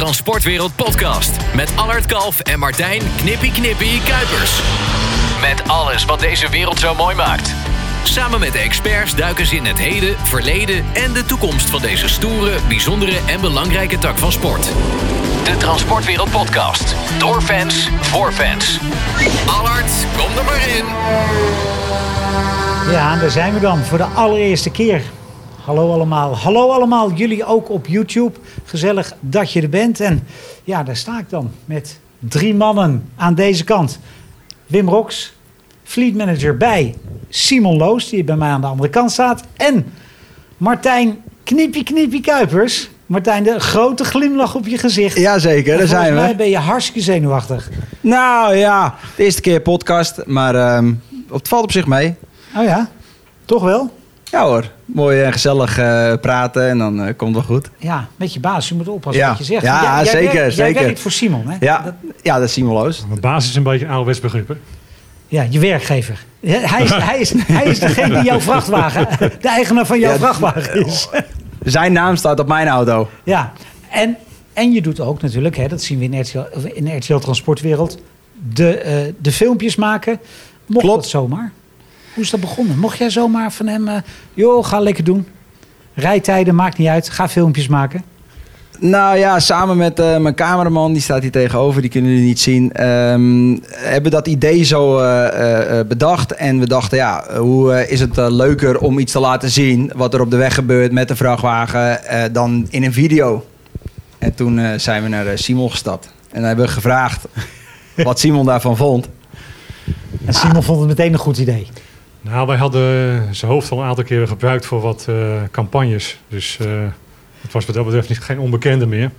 Transportwereld Podcast. Met Allard Kalf en Martijn Knippie Knippie Kuipers. Met alles wat deze wereld zo mooi maakt. Samen met de experts duiken ze in het heden, verleden en de toekomst van deze stoere, bijzondere en belangrijke tak van sport. De Transportwereld Podcast. Door fans, voor fans. Allard, kom er maar in. Ja, daar zijn we dan voor de allereerste keer. Hallo allemaal. Hallo allemaal, jullie ook op YouTube. Gezellig dat je er bent. En ja, daar sta ik dan met drie mannen aan deze kant. Wim Rox, fleet manager bij Simon Loos, die bij mij aan de andere kant staat. En Martijn Kniepie Kniepie Kuipers. Martijn, de grote glimlach op je gezicht. Jazeker, daar zijn volgens mij we. ben je hartstikke zenuwachtig. Nou ja, de eerste keer podcast, maar ehm, het valt op zich mee. Oh ja, toch wel? Ja hoor, mooi en gezellig eh, praten en dan eh, komt het wel goed. Ja, met je baas. Je moet oppassen Ja. wat je zegt. Ja, Jij- jij zeker, werkt- Jij zeker. werkt voor Simon, hè? Ja, Dat- ja dat is Simon Loos. Mijn basis is een beetje een ouderwets begrip. hè? ja je werkgever. Hij is, hij, is, hij is degene die jouw vrachtwagen, de eigenaar van jouw Ja, vrachtwagen is. Zijn naam staat op mijn auto. Ja, en, en je doet ook natuurlijk, hè, dat zien we in RTL, of in de RTL Transportwereld, de, eh, de filmpjes maken. Mocht Klopt. dat zomaar? Hoe is dat begonnen? Mocht jij zomaar van hem, eh, joh, ga lekker doen. Rijtijden, maakt niet uit. Ga filmpjes maken. Nou ja, samen met eh, mijn cameraman, die staat hier tegenover, die kunnen jullie niet zien. ehm, hebben we dat idee zo eh, bedacht. En we dachten, ja, hoe is het leuker om iets te laten zien wat er op de weg gebeurt met de vrachtwagen dan in een video. En toen zijn we naar Simon gestapt. En hebben we gevraagd wat Simon daarvan vond. En Simon vond het meteen een goed idee. Nou, wij hadden zijn hoofd al een aantal keren gebruikt voor wat eh, campagnes. Dus eh, het was wat dat betreft niet, geen onbekende meer.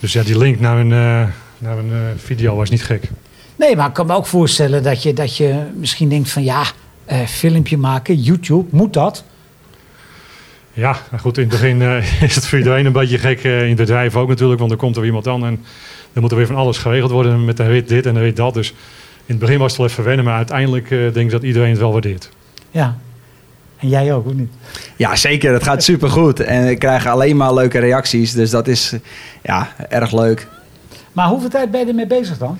Dus ja, die link naar een, eh, naar een video was niet gek. Nee, maar ik kan me ook voorstellen dat je, dat je misschien denkt van ja, eh, filmpje maken, YouTube, moet dat? Ja, nou goed, in het begin is het voor iedereen een beetje gek. in het bedrijf ook natuurlijk, want er komt er iemand aan. En dan moet er weer van alles geregeld worden met de rit dit en de rit dat. Dus het begin was het wel even wennen, maar uiteindelijk eh, denk ik dat iedereen het wel waardeert. Ja. En jij ook, of niet? Ja, zeker. Het gaat supergoed. En we krijgen alleen maar leuke reacties. Dus dat is ja, erg leuk. Maar hoeveel tijd ben je ermee bezig dan?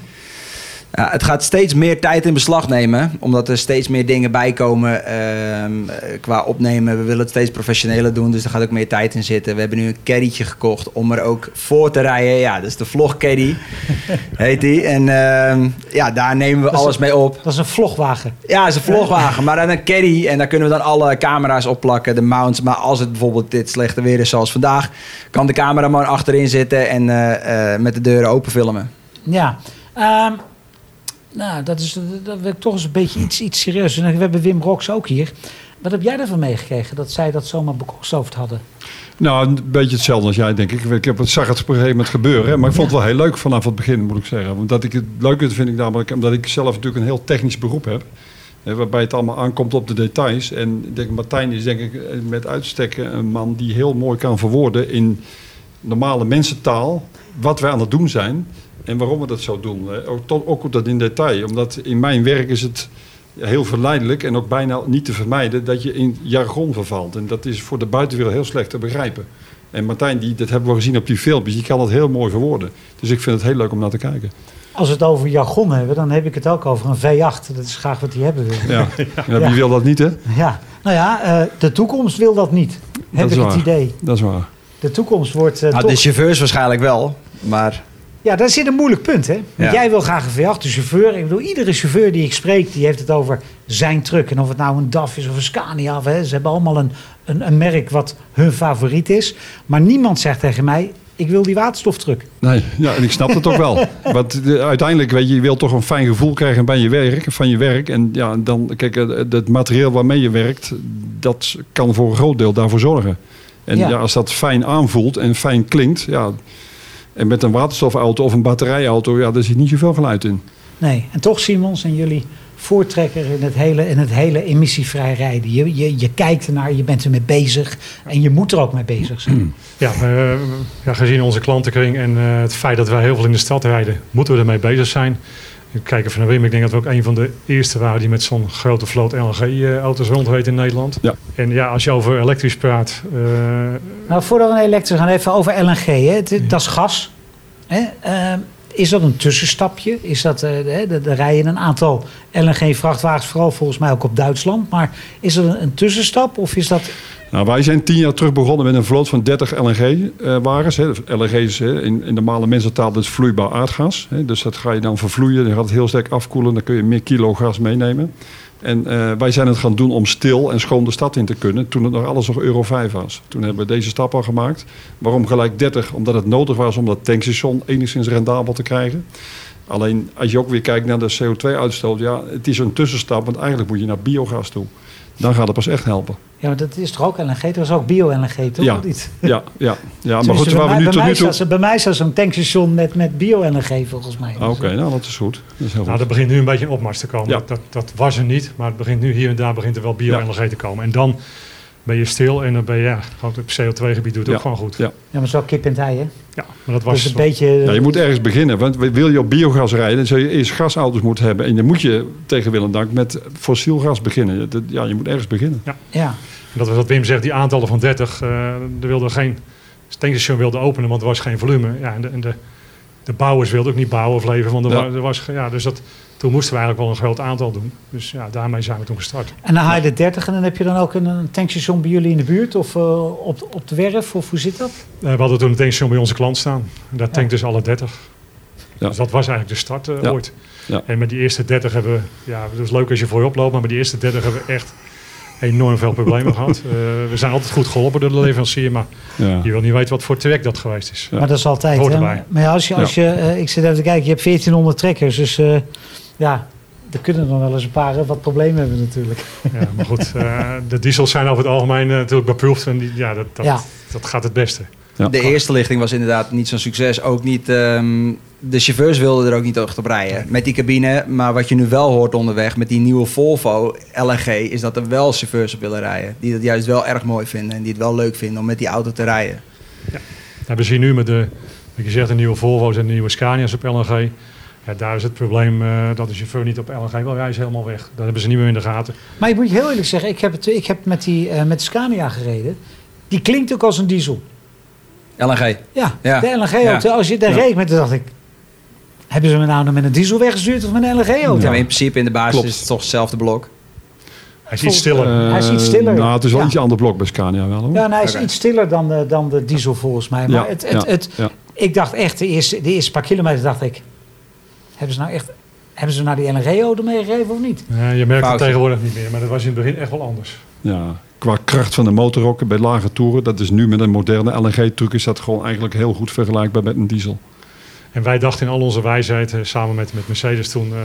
Ja, het gaat steeds meer tijd in beslag nemen, omdat er steeds meer dingen bij komen ehm, eh, qua opnemen. We willen het steeds professioneler doen, dus er gaat ook meer tijd in zitten. We hebben nu een caddytje gekocht om er ook voor te rijden. Ja, dat is de vlog caddy, heet die. En ehm, ja, daar nemen we Dat alles mee op. Dat is een vlogwagen. Ja, is een vlogwagen, maar dan een caddy. En daar kunnen we dan alle camera's opplakken, de mounts. Maar als het bijvoorbeeld dit slechte weer is zoals vandaag, kan de cameraman achterin zitten en eh, eh, met de deuren open filmen. Ja. Ehm, nou, dat is dat wil ik toch eens een beetje iets, iets serieus. En we hebben Wim Rox ook hier. Wat heb jij ervan meegekregen dat zij dat zomaar bekokstoofd hadden? Nou, een beetje hetzelfde als jij, denk ik. Ik heb het, zag het op een gegeven moment gebeuren. Maar ik vond het wel heel leuk vanaf het begin, moet ik zeggen. Want dat ik het leuke vind ik namelijk, omdat ik zelf natuurlijk een heel technisch beroep heb. Waarbij het allemaal aankomt op de details. En ik denk, Martijn is denk ik eh, met uitstekken een man die heel mooi kan verwoorden in normale mensentaal wat wij aan het doen zijn. En waarom we dat zo doen. hè. Ook, tot, ook op dat in detail. Omdat in mijn werk is het heel verleidelijk en ook bijna niet te vermijden dat je in jargon vervalt. En dat is voor de buitenwereld heel slecht te begrijpen. En Martijn, die, dat hebben we gezien op die filmpjes, die kan dat heel mooi verwoorden. Dus ik vind het heel leuk om naar te kijken. Als we het over jargon hebben, dan heb ik het ook over een V8. Dat is graag wat die hebben wil. Ja. Ja, Ja. Wie wil dat niet, hè? Ja. Nou ja, eh, de toekomst wil dat niet. Heb Dat ik het idee. Dat is waar. De toekomst wordt eh, Nou, toch... de chauffeurs waarschijnlijk wel, maar Ja, daar zit een moeilijk punt, hè? Want Ja. jij wil graag een V8, de chauffeur. Ik bedoel, iedere chauffeur die ik spreek, die heeft het over zijn truck. En of het nou een DAF is of een Scania. Of, hè, ze hebben allemaal een, een, een merk wat hun favoriet is. Maar niemand zegt tegen mij, ik wil die waterstoftruck. Nee, ja, en ik snap het ook wel. Want de- uiteindelijk, weet je, je wilt toch een fijn gevoel krijgen bij je werk, van je werk. En ja, dan, kijk, eh, het materiaal waarmee je werkt, dat kan voor een groot deel daarvoor zorgen. En Ja. ja. als dat fijn aanvoelt en fijn klinkt, ja, en met een waterstofauto of een batterijauto, ja, daar zit niet zoveel geluid in. Nee, en toch Simon zijn jullie voortrekker in het hele, in het hele emissievrij rijden. Je, je, je kijkt ernaar, je bent ermee bezig en je moet er ook mee bezig zijn. Ja, eh, ja, gezien onze klantenkring en eh, het feit dat wij heel veel in de stad rijden, moeten we ermee bezig zijn. Ik kijk even naar Wim. Ik denk dat we ook een van de eerste waren die met zo'n grote vloot LNG-auto's rondreed in Nederland. Ja. En ja, als je over elektrisch praat, eh, Nou, voordat we naar elektrisch gaan, even over LNG. Hè. Het- dat is gas. Hè, eh, is dat een tussenstapje? Is dat, uh, er rijden een aantal LNG-vrachtwagens, vooral volgens mij ook op Duitsland. Maar is dat een, een tussenstap of is dat nou, wij zijn tien jaar terug begonnen met een vloot van 30 LNG-wagens. LNG is in, in normale mensentaal dus vloeibaar aardgas. Dus dat ga je dan vervloeien, dan gaat het heel sterk afkoelen. Dan kun je meer kilo gas meenemen. En uh, wij zijn het gaan doen om stil en schoon de stad in te kunnen. Toen het nog alles nog Euro 5 was. Toen hebben we deze stap al gemaakt. Waarom gelijk 30? Omdat het nodig was om dat tankstation enigszins rendabel te krijgen. Alleen als je ook weer kijkt naar de CO2-uitstoot. Ja, het is een tussenstap. Want eigenlijk moet je naar biogas toe. Dan gaat het pas echt helpen. Ja, maar dat is toch ook LNG? Dat is ook bio-LNG, toch? Ja, niet? ja, ja, ja. maar goed, waar we nu tot nu toe... Bij mij staat zo'n tankstation met, met bio-LNG volgens mij. Ah, oké, nou dat is goed. Dat is heel nou, er begint nu een beetje een opmars te komen. Ja. Dat, dat was er niet, maar het begint nu hier en daar begint er wel bio-LNG te komen. En dan ben je stil en dan ben je, ja, gewoon het CO2-gebied doet het ook gewoon goed. Ja, ja maar zo kip en ei, hè? Ja, maar dat was... Dus een beetje... Ja, je moet ergens beginnen. Want wil je op biogas rijden, dan zul je eerst gasauto's moeten hebben. En dan moet je tegen wil en dank met fossiel gas beginnen. Ja, je moet ergens beginnen. Ja. ja. En dat was wat Wim zegt, die aantallen van 30. Uh, er wilde geen tankstation wilde openen, want er was geen volume. Ja, en de, en de, de bouwers wilden ook niet bouwen of leveren, want er, ja. was, er was... Ja, dus dat toen moesten we eigenlijk wel een groot aantal doen. Dus ja, daarmee zijn we toen gestart. En dan haal je de 30 en dan heb je dan ook een, een tankstation bij jullie in de buurt of uh, op, op de werf? Of hoe zit dat? Uh, we hadden toen een tankstation bij onze klant staan. En daar tankt dus alle 30. Ja. Dus dat was eigenlijk de start uh, ja. ooit. Ja. En met die eerste 30 hebben we, ja, het is leuk als je voor je oploopt, maar met die eerste 30 hebben we echt enorm veel problemen gehad. we zijn altijd goed geholpen door de leverancier, maar je wil niet weten wat voor trek dat geweest is. Maar dat is altijd. Hè? Maar ja, als je, als je ik zit even te kijken, je hebt 1400 trekkers, dus ja, er kunnen dan wel eens een paar wat problemen hebben natuurlijk. Ja, maar goed, uh, de diesels zijn over het algemeen uh, natuurlijk beproefd en die, ja, dat, dat, ja. dat gaat het beste. Ja. De eerste lichting was inderdaad niet zo'n succes. Ook niet, um, de chauffeurs wilden er ook niet echt op rijden met die cabine. Maar wat je nu wel hoort onderweg met die nieuwe Volvo LNG... is dat er wel chauffeurs op willen rijden. Die dat juist wel erg mooi vinden en die het wel leuk vinden om met die auto te rijden. Ja. Nou, we zien nu met de, wat je zegt, de nieuwe Volvo's en de nieuwe Scania's op LNG... Ja, daar is het probleem uh, dat de chauffeur niet op LNG wil rijden, helemaal weg. Dat hebben ze niet meer in de gaten. Maar ik moet je heel eerlijk zeggen, ik heb, het, ik heb met, die, uh, met de Scania gereden. Die klinkt ook als een diesel. LNG? Ja, ja. de LNG-auto. Ja. Als je daar ja. reed met, dacht ik... Hebben ze me nou met een diesel weggestuurd of met een LNG-auto? Ja, in principe in de basis Klopt. is het toch hetzelfde blok. Hij is iets stiller. Uh, hij is iets stiller. Nou, het is wel ja. iets ander blok bij Scania wel. Hoor. Ja, nou, hij is okay. iets stiller dan de, dan de diesel volgens mij. Maar het, het, het, ik dacht echt, de eerste, de eerste paar kilometer dacht ik... Hebben ze nou echt hebben ze nou die LNG-auto meegegeven of niet? Ja, je merkt het tegenwoordig niet meer, maar dat was in het begin echt wel anders. Ja, qua kracht van de motor bij lage toeren, dat is nu met een moderne LNG-truck is dat gewoon eigenlijk heel goed vergelijkbaar met een diesel. En wij dachten in al onze wijsheid, samen met, met Mercedes toen, uh,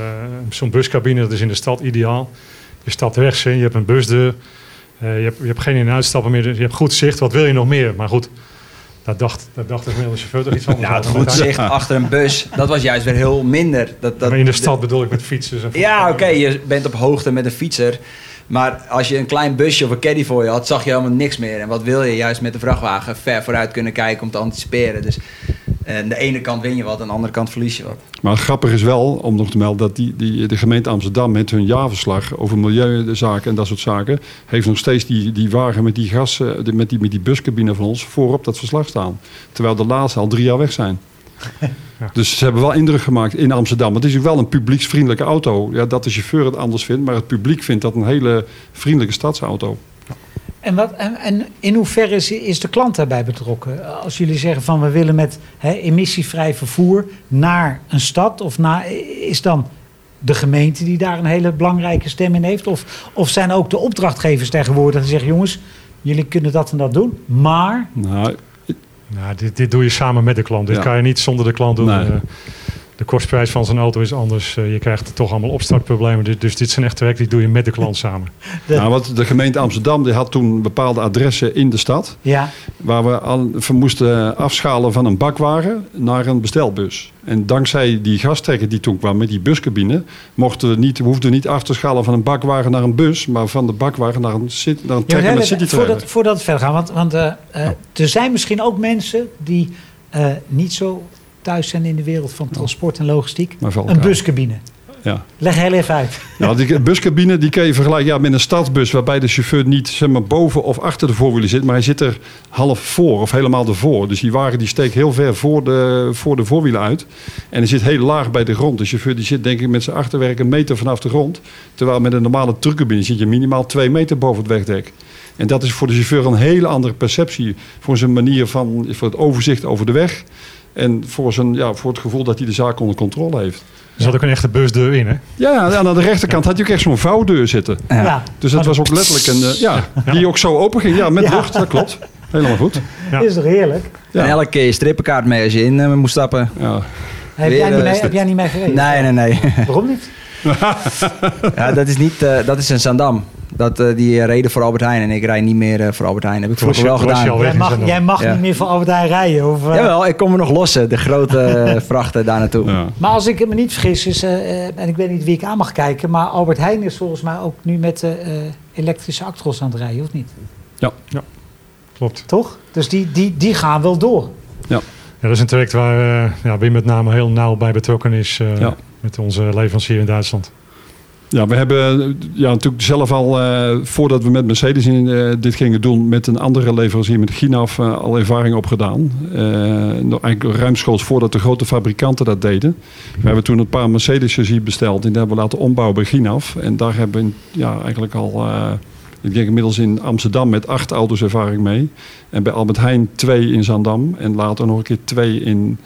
zo'n buscabine, dat is in de stad ideaal. Je stapt rechts in, je hebt een busdeur, uh, je, hebt, je hebt geen in- en uitstappen meer, je hebt goed zicht, wat wil je nog meer? Maar goed, daar dacht, daar dacht de gemiddelde chauffeur toch iets van. Ja, het goed zicht achter een bus, dat was juist weer heel minder. Dat, dat, maar in de stad bedoel ik met fietsers. En ja, oké, okay, je bent op hoogte met een fietser. Maar als je een klein busje of een caddy voor je had, zag je helemaal niks meer. En wat wil je juist met de vrachtwagen ver vooruit kunnen kijken om te anticiperen. Dus aan de ene kant win je wat, aan de andere kant verlies je wat. Maar grappig is wel, om nog te melden, dat die, die, de gemeente Amsterdam met hun jaarverslag over milieuzaken en dat soort zaken, heeft nog steeds die, die wagen met die gas, met die, met die buscabine van ons voorop dat verslag staan. Terwijl de laatste al drie jaar weg zijn. Ja. Dus ze hebben wel indruk gemaakt in Amsterdam. Het is wel een publieksvriendelijke auto. Ja, dat de chauffeur het anders vindt, maar het publiek vindt dat een hele vriendelijke stadsauto. En, wat, en, en, in hoeverre is, is, de klant daarbij betrokken? Als jullie zeggen van we willen met he, emissievrij vervoer naar een stad, of naar, is dan de gemeente die daar een hele belangrijke stem in heeft? Of, of zijn ook de opdrachtgevers tegenwoordig die zeggen: jongens, jullie kunnen dat en dat doen, maar. Nou, nou dit, dit doe je samen met de klant. Dit ja. kan je niet zonder de klant doen. Nee. De kostprijs van zijn auto is anders. Uh, je krijgt toch allemaal opstartproblemen. Dus, dus dit zijn echt werk die doe je met de klant samen. De... Nou, wat de gemeente Amsterdam die had toen bepaalde adressen in de stad. Ja. Waar we, al, we moesten afschalen van een bakwagen naar een bestelbus. En dankzij die gastrekker die toen kwam met die buscabine... Mochten we, niet, we hoefden niet af te schalen van een bakwagen naar een bus... maar van de bakwagen naar een, naar een trekker met city voordat, voordat we verder gaan, want, want uh, uh, er zijn misschien ook mensen die uh, niet zo thuis zijn in de wereld van transport en logistiek. Een buscabine. ja. Leg heel even uit. Nou, die buscabine die kan je vergelijken ja, met een stadsbus... waarbij de chauffeur niet zeg maar, boven of achter de voorwielen zit... maar hij zit er half voor of helemaal ervoor. Dus die wagen die steekt heel ver voor de, voor de voorwielen uit. En hij zit heel laag bij de grond. De chauffeur die zit denk ik met zijn achterwerk een meter vanaf de grond. Terwijl met een normale truckcabine zit je minimaal twee meter boven het wegdek. En dat is voor de chauffeur een hele andere perceptie... voor zijn manier van, voor het overzicht over de weg... en voor, zijn, ja, voor het gevoel dat hij de zaak onder controle heeft. Er zat ook een echte busdeur in, hè? Ja, aan de rechterkant had je ook echt zo'n vouwdeur zitten. Ja. Dus dat was ook letterlijk een, eh, ja, die ook zo open ging. Ja, met Ja. lucht, dat klopt. Helemaal goed. Ja. Is toch heerlijk? Ja. En elke keer je strippenkaart mee als je in eh, moest stappen. Ja. Heb Weer, jij, niet eh, mee, heb jij niet mee gereden? Nee, nee, nee. Waarom niet? ja, dat is niet, dat is een Zandam. Dat, eh, die reden voor Albert Heijn en ik rijd niet meer eh, voor Albert Heijn. Heb ik vroeger wel gedaan. Jij mag, Zandam. jij mag Ja. niet meer voor Albert Heijn rijden. Of, eh, Jawel, ik kom er nog lossen. De grote eh, vrachten daar naartoe. Ja. Maar als ik me niet vergis, is, eh, eh, en ik weet niet wie ik aan mag kijken, maar Albert Heijn is volgens mij ook nu met de eh, elektrische actros aan het rijden, of niet? Klopt. Toch? Dus die, die, die gaan wel door. Ja, dat is een traject waar eh, ja, Wim met name heel nauw bij betrokken is. eh, Ja. Met onze leverancier in Duitsland. Ja, we hebben ja, natuurlijk zelf al, eh, voordat we met Mercedes in, eh, dit gingen doen, met een andere leverancier, met Ginaf, eh, al ervaring opgedaan. Eigenlijk ruimschoots voordat de grote fabrikanten dat deden. We hebben toen een paar Mercedes chassies besteld en die hebben we laten ombouwen bij Ginaf. En daar hebben we ja, eigenlijk al, ik denk inmiddels in Amsterdam met acht auto's ervaring mee. En bij Albert Heijn twee in Zandam en later nog een keer twee in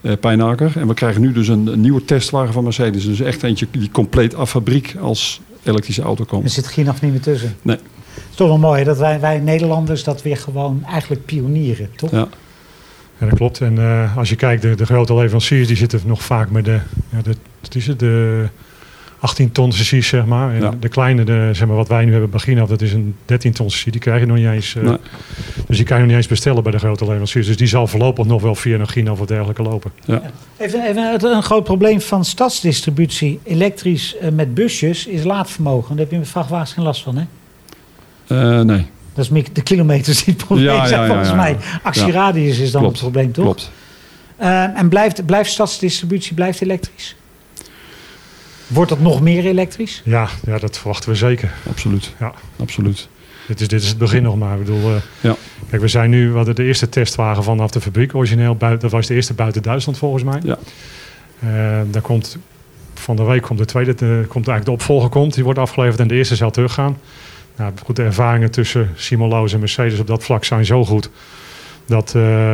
eh Pijnaker. En we krijgen nu dus een, een nieuwe testwagen van Mercedes. Dus echt eentje die compleet af fabriek als elektrische auto Er komt. zit Ginaf niet meer tussen. Nee. Het is toch wel mooi dat wij, wij Nederlanders dat weer gewoon eigenlijk pionieren, toch? Ja. Ja, dat klopt. En eh, als je kijkt, de, de grote leveranciers die zitten nog vaak met de, ja, de, wat is het, de 18 ton chassis, zeg maar. En Ja. de kleine, de, zeg maar, wat wij nu hebben bij Ginaf, dat is een 13 ton chassis. Die krijg je nog niet eens. eh, Nee. Dus die kan je nog niet eens bestellen bij de grote leveranciers. Dus die zal voorlopig nog wel via een Ginaf of dergelijke lopen. Even, even het- een groot probleem van stadsdistributie elektrisch eh, met busjes is laadvermogen. Daar heb je met vrachtwagens geen last van, hè? Eh, nee, Dat is meer de kilometers die het probleem Ja, ja, zijn, ja, volgens ja. mij. Actieradius is dan Klopt, het probleem, toch? klopt. Eh, en blijft, blijft stadsdistributie blijft elektrisch? Wordt dat nog meer elektrisch? Ja, ja, dat verwachten we zeker. Absoluut. Ja. Absoluut. Dit is, dit is het begin nog maar. Ik bedoel, eh, Ja. Kijk, we zijn nu, we hadden de eerste testwagen vanaf de fabriek origineel. Buiten, dat was de eerste buiten Duitsland volgens mij. Ja. Eh, daar komt, van de week komt de tweede, de, komt eigenlijk de opvolger komt. Die wordt afgeleverd en de eerste zal teruggaan. Nou, goed, de ervaringen tussen Simolo's en Mercedes op dat vlak zijn zo goed. Dat eh,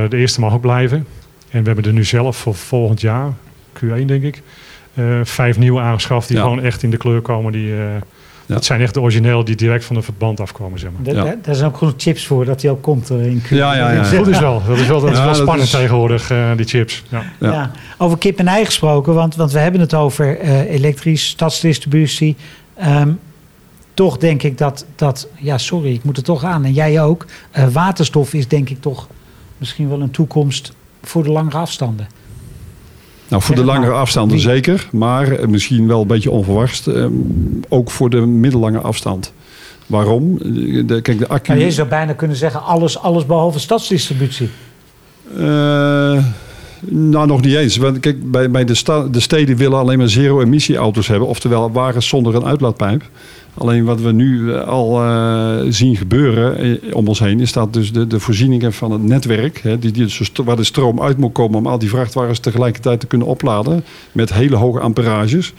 de eerste mag ook blijven. En we hebben er nu zelf voor volgend jaar, Q1 denk ik, vijf nieuwe aangeschaft. Die Ja. gewoon echt in de kleur komen. Die, eh, Dat zijn echt de originele die direct van de verband afkomen, zeg maar. Daar, Ja. daar- daar zijn ook genoeg chips voor dat die ook komt eh, in Q. Ja, ja, ja. Goed is wel. Dat is wel, dat is Ja, wel dat spannend is- tegenwoordig, eh, die chips. Ja. Ja. Ja. Over kip en ei gesproken, want, want we hebben het over eh, elektrisch, stadsdistributie. Ehm, toch denk ik dat, dat, ja sorry, ik moet er toch aan en jij ook. eh, waterstof is denk ik toch misschien wel een toekomst voor de langere afstanden. Nou, voor de langere afstanden zeker, maar eh, misschien wel een beetje onverwachts. eh, ook voor de middellange afstand. Waarom? Eh, De, kijk, de accu... Nou, je zou bijna kunnen zeggen alles, alles behalve stadsdistributie. Nou, nog niet eens. Want kijk, bij, bij de, sta- de steden willen alleen maar zero-emissie-auto's hebben. Oftewel wagens zonder een uitlaatpijp. Alleen wat we nu eh, al eh, zien gebeuren eh, om ons heen... is dat dus de, de voorzieningen van het netwerk... Hè, die, die, waar de stroom uit moet komen om al die vrachtwagens tegelijkertijd te kunnen opladen... met hele hoge amperages.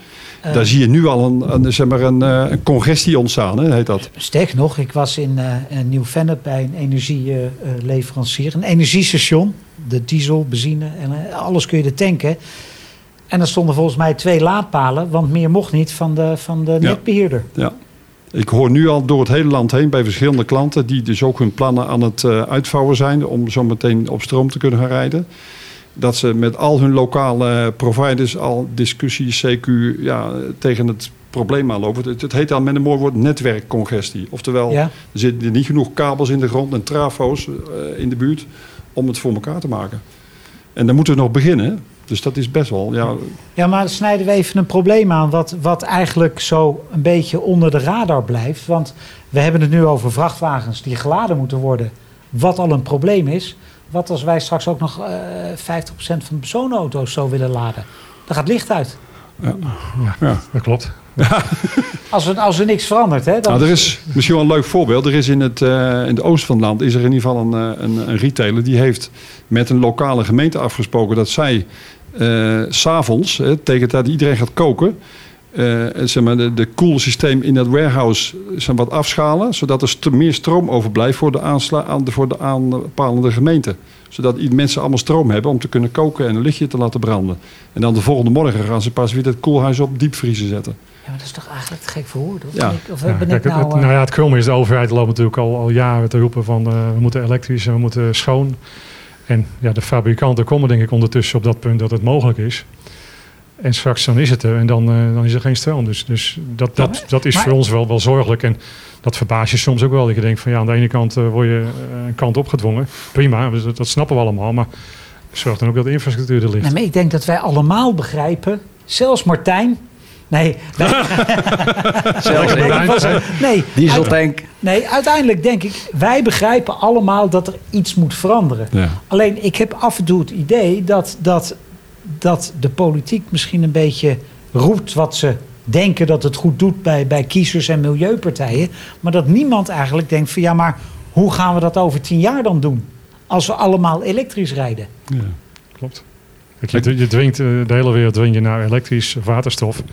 Daar zie je nu al een, een, zeg maar een, een congestie ontstaan, hè, heet dat. Sterker nog, ik was in in Nieuw-Vennep bij een energieleverancier. een energiestation. De diesel, benzine en alles kun je er tanken. En er stonden volgens mij twee laadpalen, want meer mocht niet van de, van de netbeheerder. Ja. Ik hoor nu al door het hele land heen bij verschillende klanten... die dus ook hun plannen aan het eh, uitvouwen zijn... om zo meteen op stroom te kunnen gaan rijden. Dat ze met al hun lokale providers al discussies, CQ, ja, tegen het probleem aanlopen. Het, het heet al met een mooi woord netwerkcongestie. Oftewel, Ja? er zitten niet genoeg kabels in de grond en trafo's eh, in de buurt... om het voor elkaar te maken. En dan moeten we nog beginnen. Dus dat is best wel... Ja, ja, maar snijden we even een probleem aan... Wat, wat eigenlijk zo een beetje onder de radar blijft. Want we hebben het nu over vrachtwagens die geladen moeten worden... wat al een probleem is. Wat als wij straks ook nog eh 50% van de personenauto's zo willen laden? Dan gaat licht uit. Ja. Ja, Ja. dat klopt. Als er, als er niks verandert, hè? Dan Nou, er is misschien wel een leuk voorbeeld. Er is in het, eh, in het oosten van het land is er in ieder geval een, eh, een, een retailer die heeft met een lokale gemeente afgesproken dat zij s s'avonds, tegen dat iedereen gaat koken, eh, zeg maar, de, de koelsysteem in dat warehouse maar, wat afschalen, zodat er st- meer stroom overblijft voor de, aansla aan de, voor de aanpalende gemeente. Zodat mensen allemaal stroom hebben om te kunnen koken en een lichtje te laten branden. En dan de volgende morgen gaan ze pas weer het koelhuis op diepvriezen zetten. Ja, maar dat is toch eigenlijk te gek voor woorden? Of Ja. of Ja, ben kijk, ik nou... het- eh, nou ja, het kromme is, de overheid loopt natuurlijk al, al jaren te roepen van eh, we moeten elektrisch en we moeten schoon. En ja, de fabrikanten komen denk ik ondertussen op dat punt dat het mogelijk is. En straks dan is het er en dan, eh, dan is er geen stroom. Dus, dus dat, Ja, dat, dat is maar- voor ons wel, wel zorgelijk. En dat verbaast je soms ook wel. Dat je denkt van ja, aan de ene kant eh, word je een kant opgedwongen. Prima, dus dat, dat snappen we allemaal. Maar zorg dan ook dat de infrastructuur er ligt. Nee, maar ik denk dat wij allemaal begrijpen, zelfs Martijn... Nee, nee, Zelfs nee, ik. was- nee, Dieseltank. nee, uiteindelijk denk ik, wij begrijpen allemaal dat er iets moet veranderen. Ja. Alleen ik heb af en toe het idee dat, dat, dat de politiek misschien een beetje roept wat ze denken dat het goed doet bij, bij kiezers en milieupartijen. Maar dat niemand eigenlijk denkt van ja, maar hoe gaan we dat over tien jaar dan doen? Als we allemaal elektrisch rijden. Ja. Klopt. Je, je dwingt, eh, de hele wereld dwing je naar elektrisch waterstof.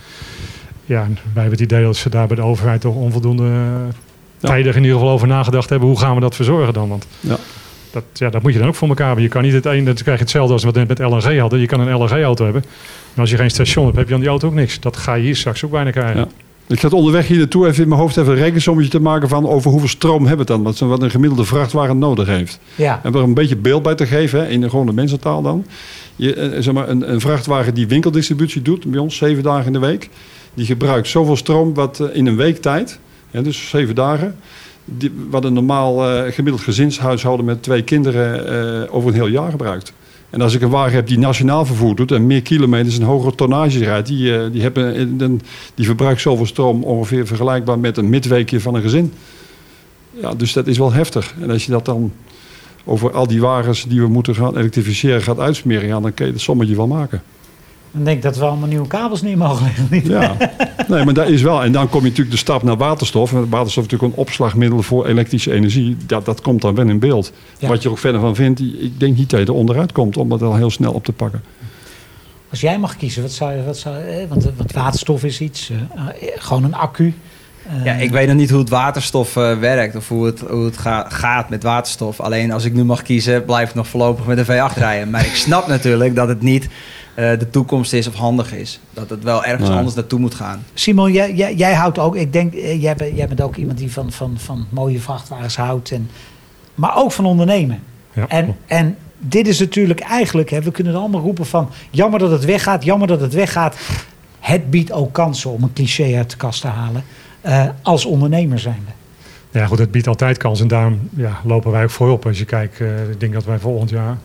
Ja, wij hebben het idee dat ze daar bij de overheid toch onvoldoende uh, tijdig in ieder geval over nagedacht hebben. Hoe gaan we dat verzorgen dan? Want Ja. dat, ja, dat moet je dan ook voor elkaar hebben. Je kan niet het een, dan krijg je hetzelfde als wat we net met LNG hadden. Je kan een LNG-auto hebben. Maar als je geen station hebt, heb je aan die auto ook niks. Dat ga je hier straks ook bijna krijgen. Ja. Ik zat onderweg hier naartoe even in mijn hoofd even een rekensommetje te maken van over hoeveel stroom hebben we dan. Wat, wat een gemiddelde vrachtwagen nodig heeft. Ja, En er een beetje beeld bij te geven, hè, in de gewone mensentaal dan. Je, eh, zeg maar, een, een vrachtwagen die winkeldistributie doet, bij ons zeven dagen in de week. Die gebruikt zoveel stroom wat eh, in een week tijd, dus zeven dagen. Die, wat een normaal eh, gemiddeld gezinshuishouden met twee kinderen eh, over een heel jaar gebruikt. En als ik een wagen heb die nationaal vervoer doet en meer kilometers en hogere tonnage rijdt, die, eh, die, hebben, eh, die verbruikt zoveel stroom ongeveer vergelijkbaar met een midweekje van een gezin. Ja, dus dat is wel heftig. En als je dat dan over al die wagens die we moeten gaan elektrificeren gaat uitsmeren, dan kun je het sommetje wel maken. Dan denk ik dat we allemaal nieuwe kabels niet mogen leggen. Niet? Ja, nee, maar dat is wel. En dan kom je natuurlijk de stap naar waterstof. En waterstof is natuurlijk een opslagmiddel voor elektrische energie. Dat, dat komt dan wel in beeld. Ja. Wat je er ook verder van vindt, ik denk niet dat je er onderuit komt om dat al heel snel op te pakken. Als jij mag kiezen, wat zou je... Wat zou, eh, want, want waterstof is iets, eh, eh, gewoon een accu. Eh, Ja, ik weet nog niet hoe het waterstof eh, werkt of hoe het, hoe het ga- gaat met waterstof. Alleen als ik nu mag kiezen, blijf ik nog voorlopig met een V8 rijden. Maar ik snap natuurlijk dat het niet eh, de toekomst is of handig is. Dat het wel ergens Nee. anders naartoe moet gaan. Simon, jij, jij, jij houdt ook, ik denk, eh, jij bent, jij bent ook iemand die van, van, van mooie vrachtwagens houdt. En, maar ook van ondernemen. Ja, En, en dit is natuurlijk eigenlijk, hè, we kunnen er allemaal roepen van, jammer dat het weggaat, jammer dat het weggaat. Het biedt ook kansen om een cliché uit de kast te halen, eh, als ondernemer zijnde. Ja, goed, het biedt altijd kans. En daarom ja, lopen wij ook voorop. Als je kijkt, eh, ik denk dat wij volgend jaar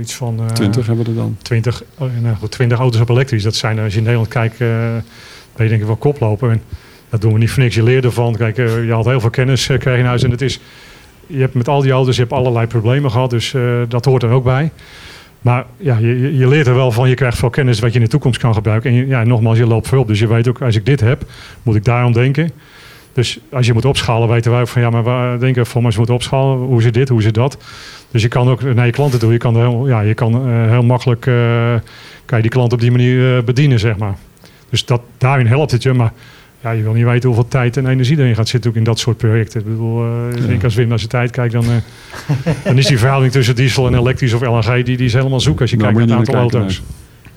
iets van... eh, 20 hebben we er dan. 20, oh, nou goed, 20 auto's op elektrisch. Dat zijn, als je in Nederland kijkt, eh ben je denk ik wel koploper. En dat doen we niet voor niks. Je leert ervan. Kijk, je had heel veel kennis uh, krijg je in huis. En het is, je hebt met al die auto's je hebt allerlei problemen gehad. Dus uh, dat hoort er ook bij. Maar ja, je, je leert er wel van. Je krijgt veel kennis wat je in de toekomst kan gebruiken. En ja, nogmaals, je loopt voorop. Dus je weet ook, als ik dit heb, moet ik daarom denken. Dus als je moet opschalen, weten wij van ja, maar waar denken van, als je moet opschalen, hoe zit dit, hoe zit dat? Dus je kan ook naar je klanten toe, je kan, heel, ja, je kan uh, heel makkelijk uh, kan je die klant op die manier uh, bedienen, zeg maar. Dus dat, daarin helpt het je, maar ja, je wil niet weten hoeveel tijd en energie erin gaat zitten ook in dat soort projecten. Ik bedoel, uh, ik denk als Wim naar zijn tijd kijkt, dan, uh, dan is die verhouding tussen diesel en elektrisch of LNG, die, die is helemaal zoek als je Nou, kijkt naar het aantal naar auto's.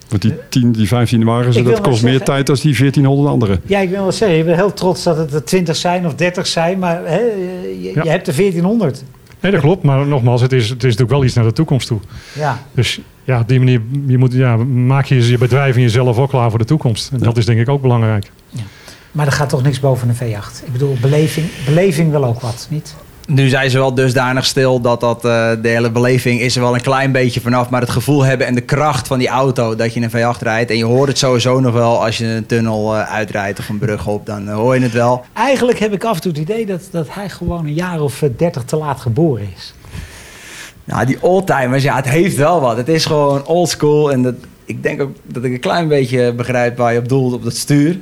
Want die 10, die 15 wagens, dat kost meer tijd dan die 1400 andere. Ja, ik wil wel zeggen, je bent heel trots dat het er 20 zijn of 30 zijn, maar hè, je, Ja. je hebt er 1400. Nee, dat klopt, maar nogmaals, het is, het is natuurlijk wel iets naar de toekomst toe. Ja. Dus ja, op die manier je moet, ja, maak je je bedrijf en jezelf ook klaar voor de toekomst. En dat is denk ik ook belangrijk. Maar er gaat toch niks boven een V8. Ik bedoel, beleving, beleving wil ook wat, niet? Nu zijn ze wel dusdanig stil dat, dat eh, de hele beleving is er wel een klein beetje vanaf. Maar het gevoel hebben en de kracht van die auto dat je een V8 rijdt. En je hoort het sowieso nog wel als je een tunnel eh, uitrijdt of een brug op. Dan eh, hoor je het wel. Eigenlijk heb ik af en toe het idee dat, dat hij gewoon een jaar of 30 te laat geboren is. Nou, die oldtimers, ja, het heeft wel wat. Het is gewoon old school. En dat, ik denk ook dat ik een klein beetje begrijp waar je op doelt op dat stuur.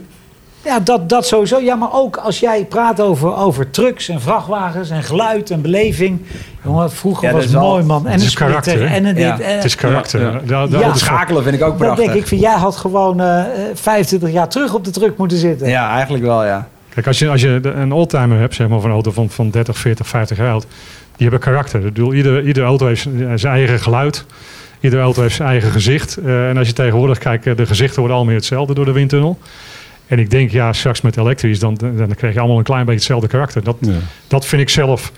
Ja, dat, dat sowieso. Ja, maar ook als jij praat over, over trucks en vrachtwagens en geluid en beleving. Jongen, vroeger Ja, was dat het mooi, man. En het is karakter? En een dit. Ja, en- Het is karakter. Ja. Dat is Schakelen vind ik ook dat prachtig. denk ik van, jij had gewoon eh, 25 jaar terug op de truck moeten zitten. Ja, eigenlijk wel, ja. Kijk, als je, als je een oldtimer hebt, zeg maar, of een auto van, van 30, 40, 50 jaar oud, die hebben karakter. Ik bedoel, iedere, iedere auto heeft zijn zijn eigen geluid. Iedere auto heeft zijn eigen gezicht. Eh, en als je tegenwoordig kijkt, eh, de gezichten worden allemaal hetzelfde door de windtunnel. En ik denk, ja, straks met elektrisch, dan, dan krijg je allemaal een klein beetje hetzelfde karakter. Dat, Ja. dat vind ik zelf,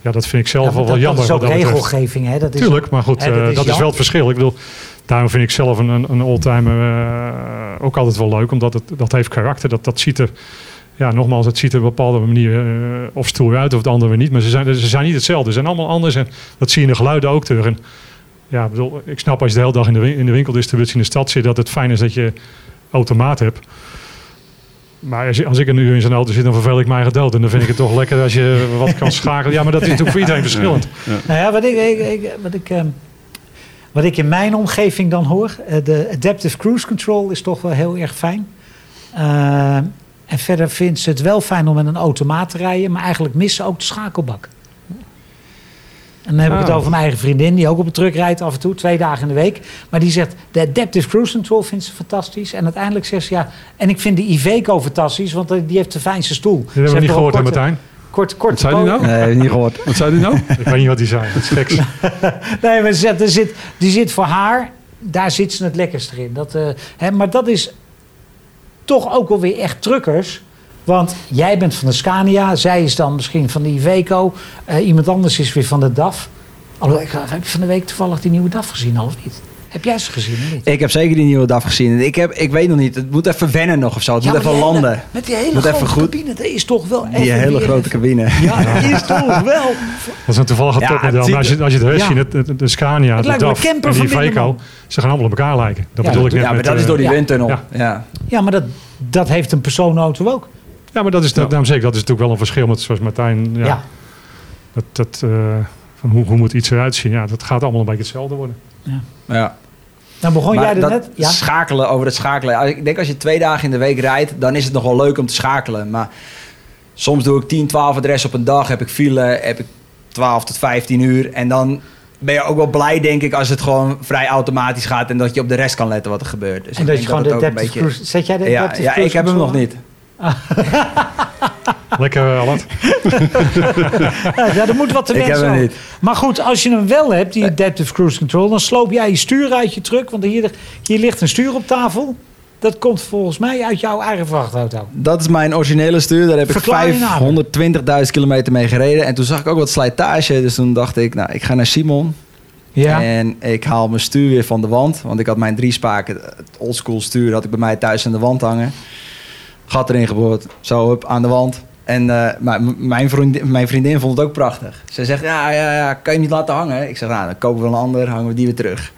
ja, dat vind ik zelf Ja, wel, wel dat, jammer. dat is ook regelgeving, hè? Dat is, Tuurlijk, maar goed, hè, eh, dat dat, is wel het verschil. Ik bedoel, daarom vind ik zelf een, een, een oldtimer eh, ook altijd wel leuk, omdat het, dat heeft karakter. Dat, dat ziet er, ja, nogmaals, het ziet er op een bepaalde manier eh, of stoer uit of het andere weer niet. Maar ze zijn, ze zijn niet hetzelfde, ze zijn allemaal anders en dat zie je in de geluiden ook terug. En, ja, ik bedoel, ik snap als je de hele dag in de, win- in de winkeldistributie in de stad zit, dat het fijn is dat je automaat hebt. Maar als, ik er nu in zo'n auto zit, dan vervel ik mij dood. En dan vind ik het toch lekker als je wat kan schakelen. Ja, maar dat is natuurlijk voor iedereen verschillend. Nou ja, wat ik, ik, ik- wat, ik, ehm, wat ik in mijn omgeving dan hoor, eh, de Adaptive Cruise Control is toch wel heel erg fijn. Eh, en verder vindt ze het wel fijn om met een automaat te rijden, maar eigenlijk missen ook de schakelbak. En dan heb ik het Ah. over mijn eigen vriendin, die ook op een truck rijdt af en toe, twee dagen in de week. Maar die zegt, de Adaptive Cruise Control vindt ze fantastisch. En uiteindelijk zegt ze, ja, en ik vind de Iveco fantastisch, want eh, die heeft de fijnste stoel. Dat hebben we niet gehoord, hè Martijn? Kort, kort, Wat zei die nou? Nee, niet gehoord. Wat zei hij nou? Ik weet niet wat die zei. Dat is geks. Nee, maar ze zegt, er zit, die zit voor haar, daar zit ze het lekkerst in. Dat, eh, hè, maar dat is toch ook wel weer echt truckers. Want jij bent van de Scania, zij is dan misschien van de Iveco. eh, iemand anders is weer van de DAF. Alhoewel, ik, heb je van de week toevallig die nieuwe DAF gezien al of niet? Heb jij ze gezien of niet? Ik heb zeker die nieuwe DAF gezien. Ik, heb, ik weet nog niet, het moet even wennen nog of zo. Het Ja, moet even hele- landen. met die hele Moet even grote goed- cabine, dat is toch wel Die even hele weer- grote cabine. Ja, dat is toch wel. Dat is een toevallige Ja, topmodel. het ziet Maar als je, als je de rest Ja. ziet, het- het- de Scania, Het de DAF een en camper die Iveco, ze gaan allemaal op elkaar lijken. Dat Ja, bedoel ik net Ja, maar met, dat is eh, door die windtunnel. Ja. Ja. Ja, maar dat, dat heeft een personenauto ook. Ja, maar dat is, daarom zeg ik, dat is natuurlijk wel een verschil met zoals Martijn. Ja, Ja. Dat, dat, eh, van hoe, hoe moet iets eruit zien? Ja, dat gaat allemaal een beetje hetzelfde worden. ja. Dan begon Maar jij er dat net. Ja. schakelen, over het schakelen. Ik denk als je twee dagen in de week rijdt, dan is het nog wel leuk om te schakelen. Maar soms doe ik 10, 12 adressen op een dag. Heb ik file, heb ik 12 tot 15 uur. En dan ben je ook wel blij, denk ik, als het gewoon vrij automatisch gaat. En dat je op de rest kan letten wat er gebeurt. Dus En dat je gewoon de het ook een Adaptive beetje-. Zet jij de Ja, ja, ik heb hem nog niet. Lekker, uh, Allard. Ja, er moet wat te Ik heb wensen hem over. niet. Maar goed, als je hem wel hebt, die Adaptive Cruise Control... dan sloop jij je stuur uit je truck. Want hier, hier ligt een stuur op tafel. Dat komt volgens mij uit jouw eigen vrachtauto. Dat is mijn originele stuur. Daar heb ik Verklaar je naam. 520.000 kilometer mee gereden. En toen zag ik ook wat slijtage. Dus toen dacht ik, nou, ik ga naar Simon. Ja. En ik haal mijn stuur weer van de wand. Want ik had mijn drie spaken, het oldschool stuur, had ik bij mij thuis aan de wand hangen. Gat erin geboord, zo op aan de wand. En eh, mijn, vriendin, mijn vriendin vond het ook prachtig. Ze zegt, ja, ja, ja, kan je niet laten hangen? Ik zeg, nou, dan kopen we een ander, hangen we die weer terug.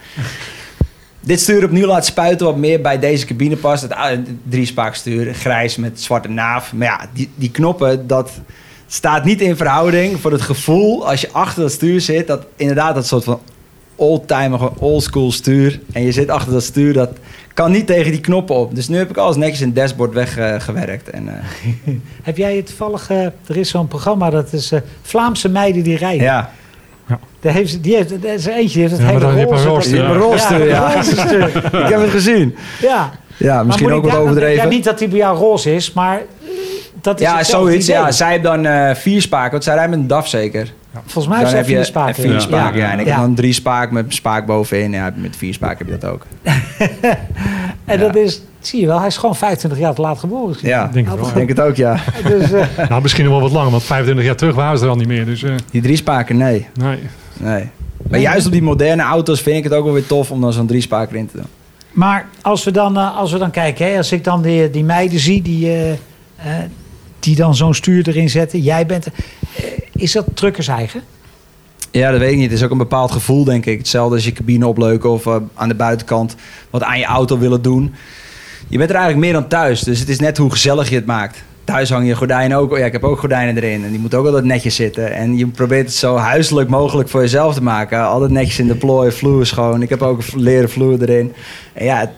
Dit stuur opnieuw laten spuiten wat meer bij deze cabine past. Het oude drie-spaakstuur, grijs met zwarte naaf. Maar ja, die, die knoppen, dat staat niet in verhouding voor het gevoel als je achter dat stuur zit. Dat inderdaad dat soort van oldtimer, oldschool stuur. En je zit achter dat stuur, dat kan niet tegen die knoppen op. Dus nu heb ik alles netjes in het dashboard weggewerkt. en eh, Heb jij het toevallig... eh, er is zo'n programma, dat is eh, Vlaamse meiden die rijden. ja, Daar heeft, ze- die heeft, er is er eentje, die heeft het Ja, hele rolstuur, ja. roze stuur. ik heb het gezien. Ja. Ja, misschien ook ik wat overdreven. Ja, niet dat die bij jou roze is, maar dat is Ja, hetzelfde zoiets. idee. Ja, zij heeft dan eh, vier spaken. Want zij rijdt met een DAF zeker. Volgens mij dan zijn heb je vier spaken. vier ja. spaken, ja. En ik Ja. heb dan drie spaken met een spaak bovenin. Ja, met vier spaken heb je dat ook. En dat is, zie je wel, hij is gewoon 25 jaar te laat geboren. Ja, Denk het wel, ik denk het ook, ja. Dus, eh, Nou, misschien nog wel wat langer, want 25 jaar terug waren ze er al niet meer. Dus eh, Die drie spaken, nee. nee. nee. Maar juist op die moderne auto's vind ik het ook wel weer tof om dan zo'n drie spaken in te doen. maar als we dan, als we dan kijken, hè, als ik dan die, die meiden zie die, die dan zo'n stuur erin zetten. Jij bent, eh, is dat truckers eigen? Ja, dat weet ik niet. Het is ook een bepaald gevoel, denk ik. Hetzelfde als je cabine opleuken of eh, aan de buitenkant wat aan je auto willen doen. Je bent er eigenlijk meer dan thuis. Dus het is net hoe gezellig je het maakt. thuis hang je gordijnen ook. Ja, ik heb ook gordijnen erin. En die moeten ook altijd netjes zitten. En je probeert het zo huiselijk mogelijk voor jezelf te maken. Altijd netjes in de plooi, vloer schoon. Ik heb ook leren vloer erin. En ja,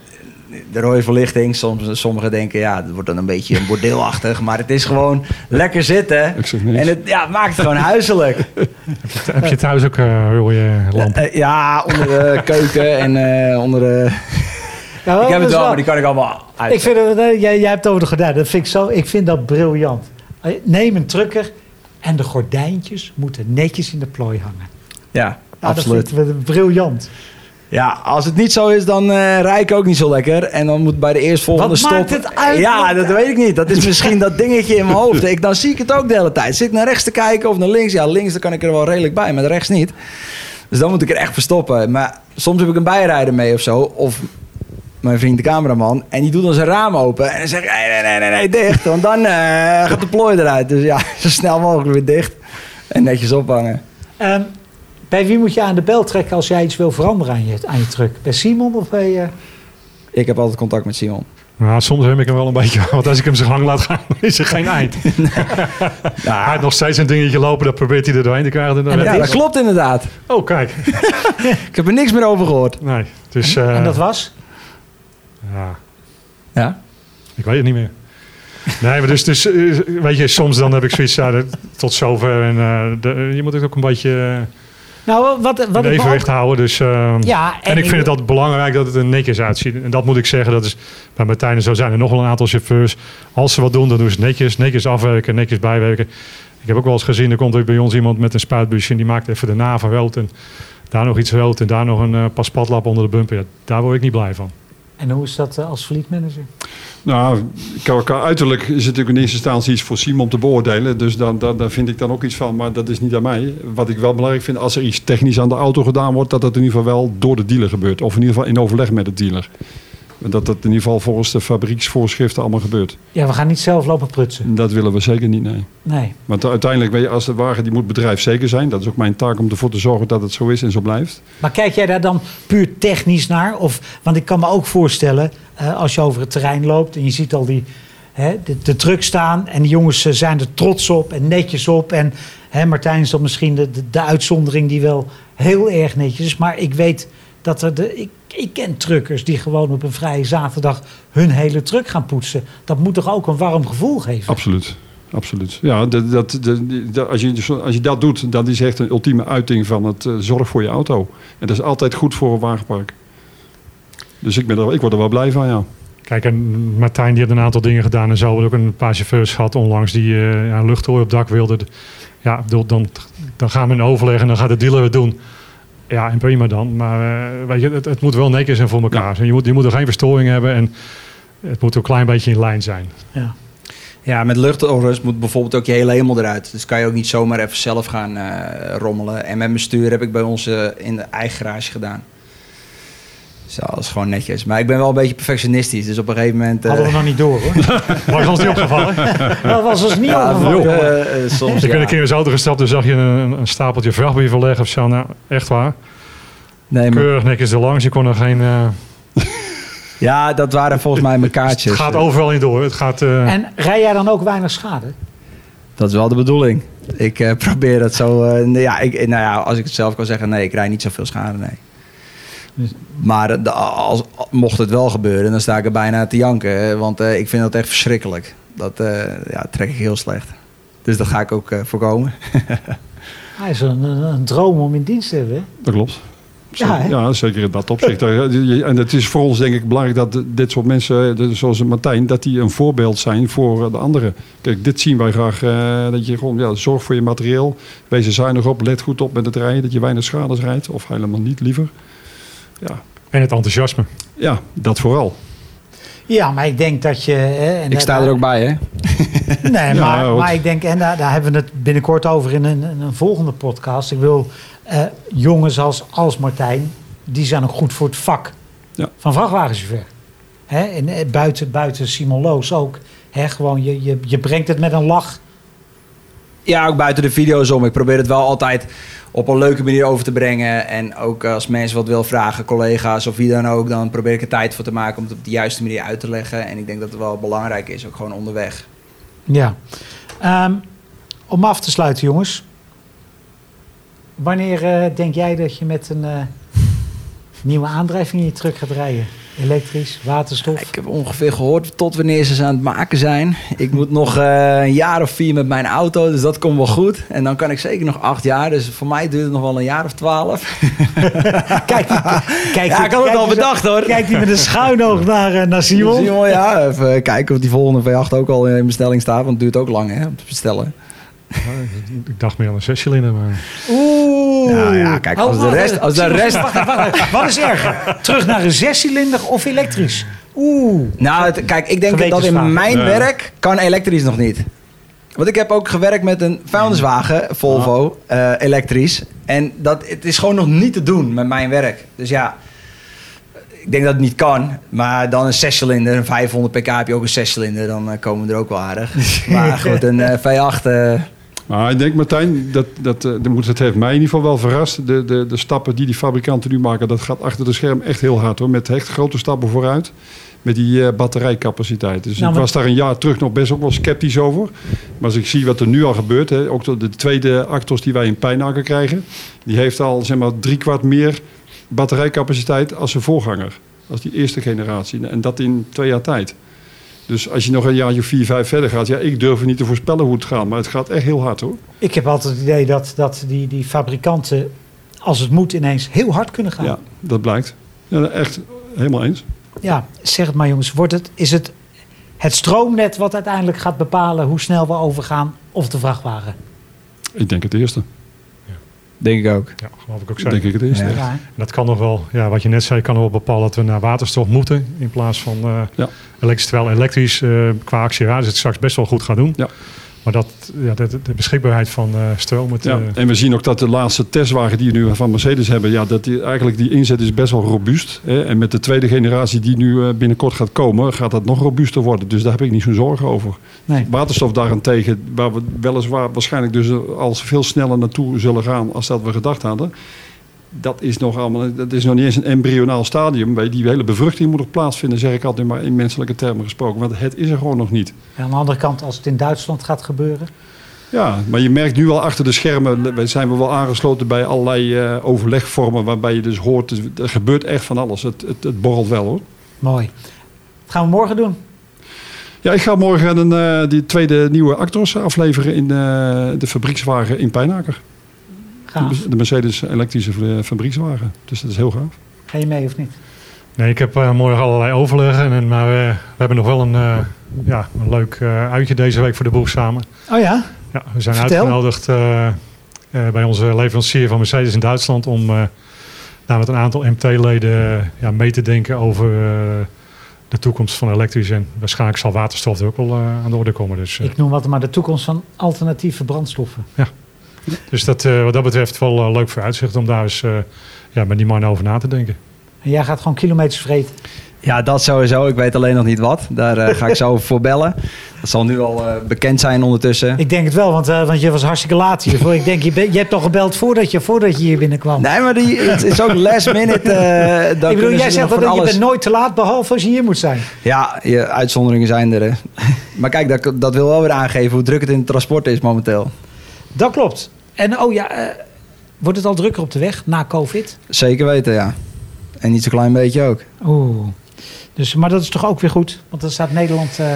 de rode verlichting. Soms, sommigen denken, ja, het wordt dan een beetje bordeelachtig. Maar het is gewoon lekker zitten. Ik zeg niks. En het ja, het maakt het gewoon huiselijk. Heb je thuis ook eh rode lampen? Eh, ja, onder de keuken en eh, onder de... Nou, ik heb het wel, maar die kan ik allemaal uit. Ik vind eh, jij, jij hebt het over de gordijnen. Dat vind ik zo. Ik vind dat briljant. Eh, Neem een trucker en de gordijntjes moeten netjes in de plooi hangen. Ja, Nou, absoluut. Dat vind ik briljant. Ja, als het niet zo is, dan eh rij ik ook niet zo lekker. En dan moet bij de eerstvolgende stop... maakt het uit? Ja, dat weet ik niet. Dat is misschien dat dingetje in mijn hoofd. Ik, dan zie ik het ook de hele tijd. Zit ik naar rechts te kijken of naar links? Ja, links dan kan ik er wel redelijk bij, maar rechts niet. Dus dan moet ik er echt verstoppen. Maar soms heb ik een bijrijder mee of zo. Of mijn vriend de cameraman. En die doet dan zijn raam open. En dan zeg ik, nee, nee, nee, nee, nee, dicht. Want dan eh, gaat de plooi eruit. Dus ja, zo snel mogelijk weer dicht. En netjes ophangen. Ehm, bij wie moet je aan de bel trekken als jij iets wil veranderen aan je, aan je truck? Bij Simon of bij... eh, Ik heb altijd contact met Simon. Nou, soms heb ik hem wel een beetje, want als ik hem zijn gang laat gaan, is er geen eind. Hij heeft nog steeds een dingetje lopen, dat probeert hij er doorheen te krijgen. En dan En dat Ja, dat klopt inderdaad. Oh, kijk. Ik heb er niks meer over gehoord. Nee, dus... en, eh, en dat was? Ja, Ja? ik weet het niet meer. Nee, maar dus, dus eh, weet je, soms dan heb ik zoiets, ja, dat- tot zover. En eh, de- je moet het ook een beetje eh, Nou, wat, wat evenwicht houden. Dus, eh, Ja, en, ik vind het altijd belangrijk dat het er netjes uitziet. En dat moet ik zeggen, dat is bij Martijn en zo zijn er nog wel een aantal chauffeurs. Als ze wat doen, dan doen ze het netjes. Netjes afwerken, netjes bijwerken. Ik heb ook wel eens gezien, er komt er bij ons iemand met een spuitbusje... en die maakt even de naven rood en daar nog iets rood... en daar nog een eh pas patlap onder de bumper. Ja, daar word ik niet blij van. En hoe is dat eh, als fleetmanager? Nou, qua, uiterlijk is het natuurlijk in eerste instantie iets voor Simon te beoordelen. Dus dan, dan, daar vind ik dan ook iets van, maar dat is niet aan mij. Wat ik wel belangrijk vind, als er iets technisch aan de auto gedaan wordt, dat dat in ieder geval wel door de dealer gebeurt. Of in ieder geval in overleg met de dealer. Dat dat in ieder geval volgens de fabrieksvoorschriften allemaal gebeurt. Ja, we gaan niet zelf lopen prutsen. Dat willen we zeker niet, nee. Nee. Want uiteindelijk, weet je, als de wagen die moet bedrijfszeker zijn. Dat is ook mijn taak om ervoor te zorgen dat het zo is en zo blijft. Maar kijk jij daar dan puur technisch naar? Of, want ik kan me ook voorstellen, eh, als je over het terrein loopt en je ziet al die, hè, de, de truck staan en die jongens eh, zijn er trots op en netjes op. En hè, Martijn is dan misschien de, de, de uitzondering die wel heel erg netjes is. Maar ik weet dat er de. Ik, ik ken truckers die gewoon op een vrije zaterdag hun hele truck gaan poetsen. Dat moet toch ook een warm gevoel geven? Absoluut. Absoluut. Ja, dat, dat, als, je, als je dat doet, dat is echt een ultieme uiting van het eh, zorg voor je auto. En dat is altijd goed voor een wagenpark. Dus ik, ben er, ik word er wel blij van, ja. Kijk, en Martijn die heeft een aantal dingen gedaan en zo. We hebben ook een paar chauffeurs gehad onlangs die eh ja, een luchthooi op dak wilden. Ja, dan, dan gaan we in overleg en dan gaat de dealer het doen. Ja, en prima dan. Maar eh, weet je, het, het moet wel netjes zijn voor elkaar. En Je, moet, je moet er geen verstoring hebben en het moet ook een klein beetje in lijn zijn. Ja. Ja, met luchtorrust moet bijvoorbeeld ook je hele hemel eruit. Dus kan je ook niet zomaar even zelf gaan eh, rommelen. En met mijn stuur heb ik bij ons eh, in de eigen garage gedaan. Dus ja, dat is gewoon netjes. Maar ik ben wel een beetje perfectionistisch. Dus op een gegeven moment... eh, Hadden we nog niet door hoor. Was ons niet opgevallen? Dat was ons niet ja, opgevallen. eh, eh, soms, Ik ben een keer in zijn auto gestapt en zag je een, een stapeltje vrachtbrieven leggen of zo. Nou, echt waar. Nee, maar, Keurig netjes erlangs. Je kon er geen... eh, ja, dat waren volgens mij mijn kaartjes. het gaat overal niet door. Het gaat... eh, En rij jij dan ook weinig schade? Dat is wel de bedoeling. Ik eh, probeer dat zo... eh, nee, ja, ik, nou ja, als ik het zelf kan zeggen, nee, ik rijd niet zoveel schade, nee. Dus- Maar de- als, mocht het wel gebeuren, dan sta ik er bijna te janken. Want eh, ik vind dat echt verschrikkelijk. Dat eh, ja, trek ik heel slecht. Dus dat ga ik ook eh, voorkomen. Hij is een, een, een droom om in dienst te hebben. hè? Dat klopt. Ja, zeker in dat opzicht. En het is voor ons denk ik belangrijk dat dit soort mensen, eh, zoals Martijn, dat die een voorbeeld zijn voor de anderen. Kijk, dit zien wij graag. eh, dat je gewoon, ja, zorg voor je materieel. Wees er zuinig op. Let goed op met het rijden. Dat je weinig schades rijdt. Of helemaal niet liever. Ja, en het enthousiasme. ja dat vooral. Ja, maar ik denk dat je... Hè, en Ik sta er ook bij, hè? Nee, Ja, maar, maar ik denk, en daar, daar hebben we het binnenkort over in een, in een volgende podcast. Ik wil eh, jongens als, als Martijn, die zijn ook goed voor het vak Ja. van vrachtwagenchauffeur. Hè, en eh, buiten, buiten Simon Loos ook. Hè, gewoon, je, je, je brengt het met een lach. Ja, ook buiten de video's om. Ik probeer het wel altijd op een leuke manier over te brengen. En ook als mensen wat wil vragen, collega's of wie dan ook, dan probeer ik er tijd voor te maken om het op de juiste manier uit te leggen. En ik denk dat het wel belangrijk is, ook gewoon onderweg. Ja. Ehm, om af te sluiten, jongens. Wanneer eh, denk jij dat je met een eh, nieuwe aandrijving hier terug gaat rijden? Elektrisch, waterstof? Ik heb ongeveer gehoord tot wanneer ze ze aan het maken zijn. Ik moet nog eh, een jaar of vier met mijn auto, dus dat komt wel goed. En dan kan ik zeker nog acht jaar, dus voor mij duurt het nog wel een jaar of twaalf. Kijk, kijk, ja, ik had het al bedacht hoor. Kijk die met een schuin oog naar, eh, naar Simon. Simon, ja, even kijken of die volgende V8 ook al in bestelling staat, want het duurt ook lang hè, om te bestellen. Ik dacht meer aan een zescilinder, maar... Oeh. Nou ja, kijk, als Oh, de rest... Als de rest wacht wacht. Wat is erger? Terug naar een zescilinder of elektrisch? Oeh. Nou, het- kijk, ik denk dat in mijn Ja. werk kan elektrisch nog niet. Want ik heb ook gewerkt met een vuilniswagen, Volvo, eh, elektrisch. En dat, het is gewoon nog niet te doen met mijn werk. Dus ja, ik denk dat het niet kan. Maar dan een zescilinder, een 500 pk heb je ook een zescilinder. Dan eh, komen we er ook wel aardig. maar goed, een eh, V8... eh, Maar ik denk, Martijn, dat, dat, eh, dat, dat heeft mij in ieder geval wel verrast. De, de, de stappen die die fabrikanten nu maken, dat gaat achter de scherm echt heel hard hoor. Met echt grote stappen vooruit. Met die eh, batterijcapaciteit. Dus Nou, ik was daar een jaar terug nog best ook wel sceptisch over. Maar als ik zie wat er nu al gebeurt, hè, ook de, de tweede Actros die wij in Pijnaker krijgen, die heeft al zeg maar drie kwart meer batterijcapaciteit als zijn voorganger. Als die eerste generatie. En dat in twee jaar tijd. Dus als je nog een jaartje vier, vijf verder gaat, ja, ik durf niet te voorspellen hoe het gaat. Maar het gaat echt heel hard hoor. Ik heb altijd het idee dat, dat die, die fabrikanten, als het moet, ineens heel hard kunnen gaan. Ja, dat blijkt. Ja, echt helemaal eens. Ja, zeg het maar jongens. Wordt het, is het het stroomnet wat uiteindelijk gaat bepalen hoe snel we overgaan of de vrachtwagen? Ik denk het eerste. Denk ik ook. Ja, geloof ik ook zeker. Denk ik het. Ja. Ja, En Dat kan nog wel, ja, wat je net zei, kan nog wel bepalen dat we naar waterstof moeten in plaats van eh Ja. elektrisch. Terwijl elektrisch eh, qua actieradius het straks best wel goed gaat doen. Ja. Maar dat, ja, de, de beschikbaarheid van eh, stroom, het, Ja, eh, en we zien ook dat de laatste testwagen die we nu van Mercedes hebben, ja, dat die, eigenlijk die inzet is best wel robuust. Hè? En met de tweede generatie die nu eh, binnenkort gaat komen, gaat dat nog robuuster worden. Dus daar heb ik niet zo'n zorgen over. nee. Waterstof daarentegen, waar we weliswaar waarschijnlijk dus al veel sneller naartoe zullen gaan als dat we gedacht hadden. Dat is nog allemaal, dat is nog niet eens een embryonaal stadium. Je, Die hele bevruchting moet nog plaatsvinden, zeg ik altijd maar in menselijke termen gesproken. Want het is er gewoon nog niet. Aan de andere kant, als het in Duitsland gaat gebeuren. Ja, maar je merkt nu al achter de schermen, zijn we wel aangesloten bij allerlei eh, overlegvormen waarbij je dus hoort, dus er gebeurt echt van alles. Het, het, het borrelt wel hoor. Mooi. Wat gaan we morgen doen? Ja, ik ga morgen een, eh, die tweede nieuwe Actros afleveren in eh, de fabriekswagen in Pijnaker. Gaaf. De Mercedes elektrische fabriekswagen. Dus dat is heel gaaf. Ga je mee of niet? Nee, ik heb eh, morgen allerlei overleggen. En, maar eh, we hebben nog wel een, eh, ja, een leuk eh, uitje deze week voor de boeg samen. Oh ja? Ja, we zijn Vertel. uitgenodigd eh, eh, bij onze leverancier van Mercedes in Duitsland om eh, daar met een aantal MT-leden ja, mee te denken over eh, de toekomst van elektrisch. En waarschijnlijk zal waterstof er ook wel aan de orde komen. Dus, Ik noem wat maar de toekomst van alternatieve brandstoffen. Dus dat, eh, wat dat betreft wel eh, leuk voor uitzicht om daar eens eh, ja, met die man over na te denken. En jij gaat gewoon kilometers vreten. Ja, dat sowieso. Ik weet alleen nog niet wat. Daar eh, ga ik zo voor bellen. Dat zal nu al eh, bekend zijn ondertussen. Ik denk het wel, want, eh, want je was hartstikke laat hiervoor. Ik denk, je, ben- je hebt toch gebeld voordat je, voordat je hier binnenkwam. Nee, maar die, het is ook last minute. eh ik bedoel, jij ze zegt dat je bent nooit te laat, behalve als je hier moet zijn. Ja, je, uitzonderingen zijn er. Hè. maar kijk, dat, dat wil wel weer aangeven hoe druk het in het transport is momenteel. Dat klopt. En oh ja, eh, wordt het al drukker op de weg na COVID? Zeker weten, ja. En niet zo'n klein beetje ook. Oeh. Dus, maar dat is toch ook weer goed? Want dan staat Nederland... eh,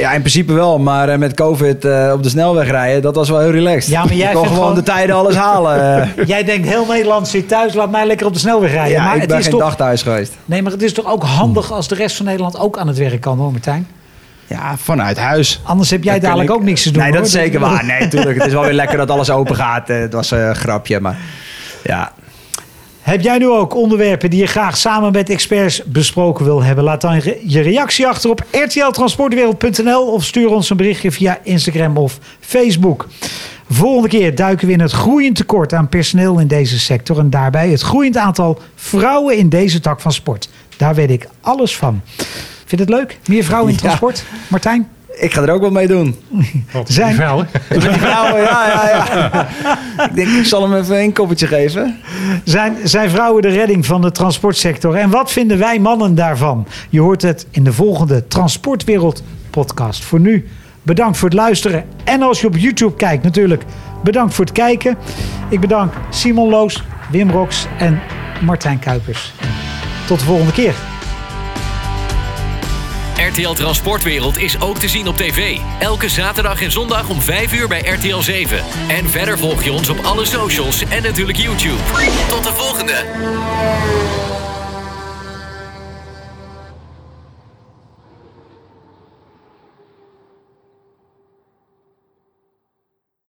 Ja, in principe wel. Maar eh, met COVID op de snelweg rijden, dat was wel heel relaxed. Ja, maar jij kon gewoon gewoon- de tijden alles halen. jij denkt, heel Nederland zit thuis, laat mij lekker op de snelweg rijden. ja, maar ik het ben is geen toch, dag thuis geweest. Nee, maar het is toch ook handig als de rest van Nederland ook aan het werk kan, hoor Martijn? Ja, vanuit huis. Anders heb jij Dan dadelijk ik- ook niks te doen. Nee, dat is zeker waar. Nee, tuurlijk. Het is wel weer lekker dat alles open gaat. Eh, Het was eh, een grapje, maar ja. Heb jij nu ook onderwerpen die je graag samen met experts besproken wil hebben? Laat dan je reactie achter op rtltransportwereld.nl of stuur ons een berichtje via Instagram of Facebook. Volgende keer duiken we in het groeiend tekort aan personeel in deze sector en daarbij het groeiend aantal vrouwen in deze tak van sport. Daar weet ik alles van. Vind je het leuk? Meer vrouwen in Ja. transport? Martijn? Ik ga er ook wel mee doen. Wat Zijn- die die vrouwen, ja, ja, ja. Ik denk, ik zal hem even een koppeltje geven. Zijn, zijn vrouwen de redding van de transportsector? En wat vinden wij mannen daarvan? Je hoort het in de volgende Transportwereld podcast. Voor nu, bedankt voor het luisteren. En als je op YouTube kijkt, natuurlijk bedankt voor het kijken. Ik bedank Simon Loos, Wim Rox en Martijn Kuipers. Tot de volgende keer. RTL Transportwereld is ook te zien op tv. Elke zaterdag en zondag om 5 uur bij RTL 7. En verder volg je ons op alle socials en natuurlijk YouTube. Tot de volgende!